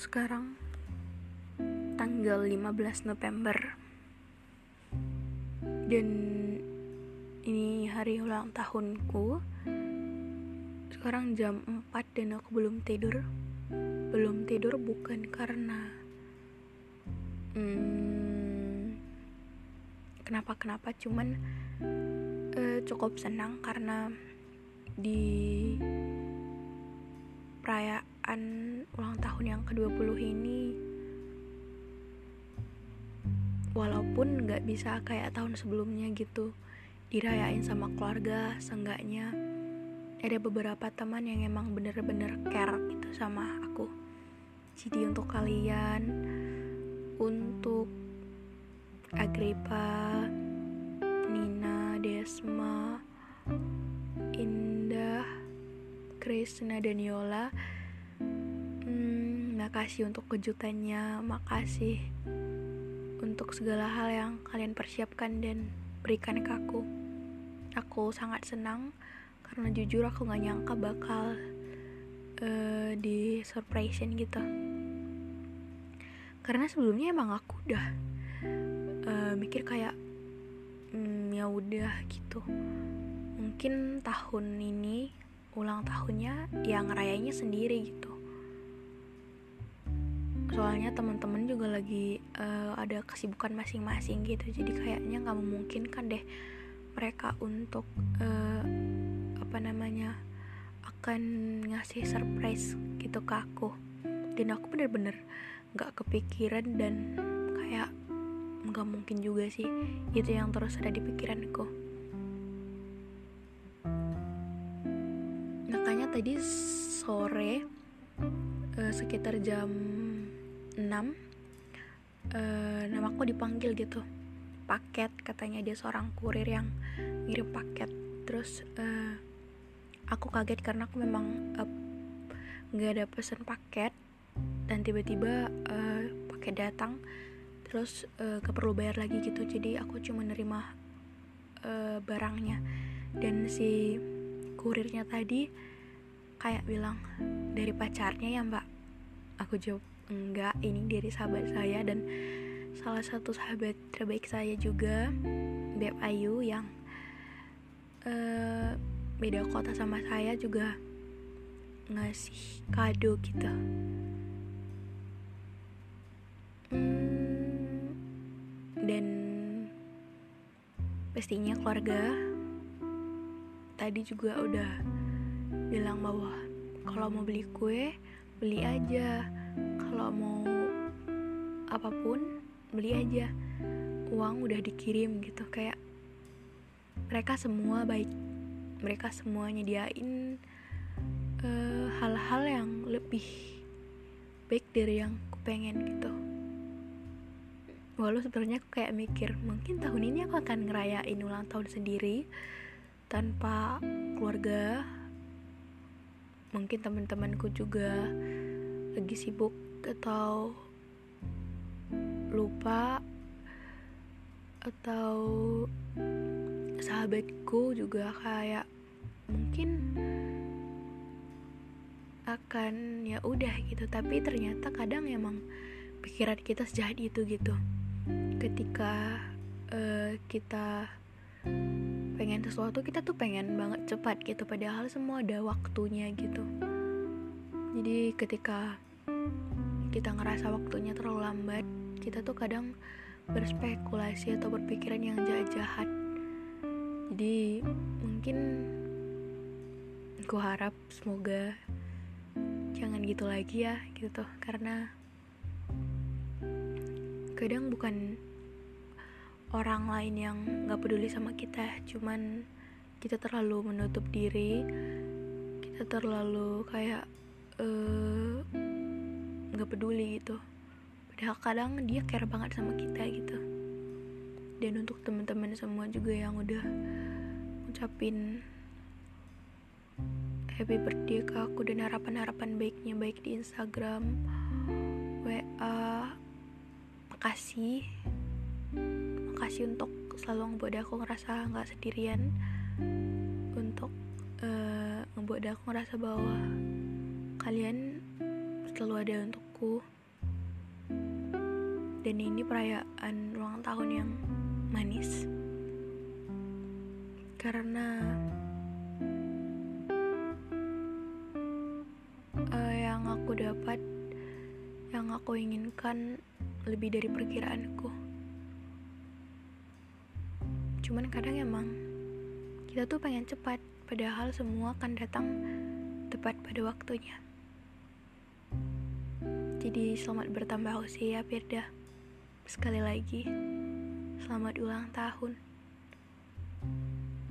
Sekarang tanggal 15 November. Dan ini hari ulang tahunku. Sekarang jam 4 dan aku belum tidur. Belum tidur bukan karena hmm, kenapa kenapa cuman eh, cukup senang karena di perayaan ulang tahun yang ke-20 ini. Walaupun nggak bisa kayak tahun sebelumnya gitu dirayain sama keluarga seenggaknya. Ada beberapa teman yang emang bener-bener care gitu sama aku. Jadi untuk kalian untuk Agripa Nina Desma Indah Krisna dan Yola hmm, makasih untuk kejutannya. Makasih untuk segala hal yang kalian persiapkan dan berikan ke aku. Aku sangat senang karena jujur aku gak nyangka bakal uh, di surprisein gitu. Karena sebelumnya emang aku udah uh, mikir kayak mm, ya udah gitu. Mungkin tahun ini ulang tahunnya yang ngerayainya sendiri gitu soalnya teman-teman juga lagi uh, ada kesibukan masing-masing gitu. Jadi kayaknya nggak memungkinkan deh mereka untuk uh, apa namanya akan ngasih surprise gitu ke aku. Dan aku bener-bener nggak kepikiran dan kayak nggak mungkin juga sih. Itu yang terus ada di pikiranku. Makanya tadi sore uh, sekitar jam 6 uh, namaku dipanggil gitu. Paket katanya dia seorang kurir yang ngirim paket. Terus uh, aku kaget karena aku memang nggak uh, ada pesan paket. Dan tiba-tiba uh, paket datang. Terus uh, gak perlu bayar lagi gitu. Jadi aku cuma nerima uh, barangnya. Dan si kurirnya tadi kayak bilang dari pacarnya ya mbak. Aku jawab enggak ini dari sahabat saya dan salah satu sahabat terbaik saya juga Beb Ayu yang uh, beda kota sama saya juga ngasih kado gitu. Hmm, dan pastinya keluarga tadi juga udah bilang bahwa kalau mau beli kue beli aja kalau mau apa pun beli aja. Uang udah dikirim gitu kayak mereka semua baik mereka semua nyediain hal-hal uh, yang lebih baik dari yang aku pengen gitu. Walau sebenarnya aku kayak mikir mungkin tahun ini aku akan ngerayain ulang tahun sendiri tanpa keluarga mungkin teman-temanku juga lagi sibuk atau lupa atau sahabatku juga kayak mungkin akan ya udah gitu. Tapi ternyata kadang emang pikiran kita sejahat itu gitu. Ketika uh, kita pengen sesuatu kita tuh pengen banget cepat gitu. Padahal semua ada waktunya gitu jadi ketika kita ngerasa waktunya terlalu lambat kita tuh kadang berspekulasi atau berpikiran yang jahat-jahat. Jadi mungkin aku harap semoga jangan gitu lagi ya gitu karena kadang bukan orang lain yang nggak peduli sama kita cuman kita terlalu menutup diri kita terlalu kayak nggak uh, peduli gitu. Padahal kadang dia care banget sama kita gitu. Dan untuk teman-teman semua juga yang udah ngucapin happy birthday ke aku dan harapan-harapan baiknya baik di Instagram WA makasih. Makasih untuk selalu ngebuat aku ngerasa nggak sendirian. Untuk uh, ngebuat aku ngerasa bahwa kalian selalu ada untukku dan ini perayaan ulang tahun yang manis karena uh, yang aku dapat yang aku inginkan lebih dari perkiraanku. Cuman kadang emang kita tuh pengen cepat, padahal semua akan datang tepat pada waktunya. Jadi selamat bertambah usia Firda. Sekali lagi, selamat ulang tahun.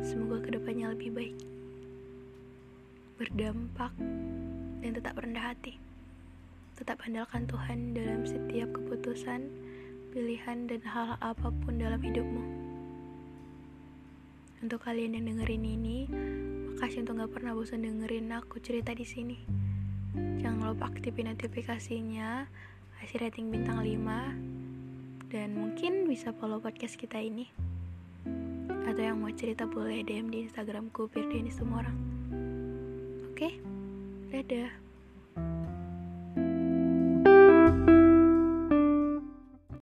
Semoga ke depannya lebih baik, berdampak, dan tetap rendah hati. Tetap andalkan Tuhan dalam setiap keputusan, pilihan, dan hal apa pun dalam hidupmu. Untuk kalian yang dengerin ini, makasih untuk gak pernah bosan dengerin aku cerita di sini. Jangan lupa aktifin notifikasinya, kasih rating bintang 5, dan mungkin bisa follow podcast kita ini. Atau yang mau cerita boleh DM di Instagramku, ini semua orang. Oke, okay? dadah.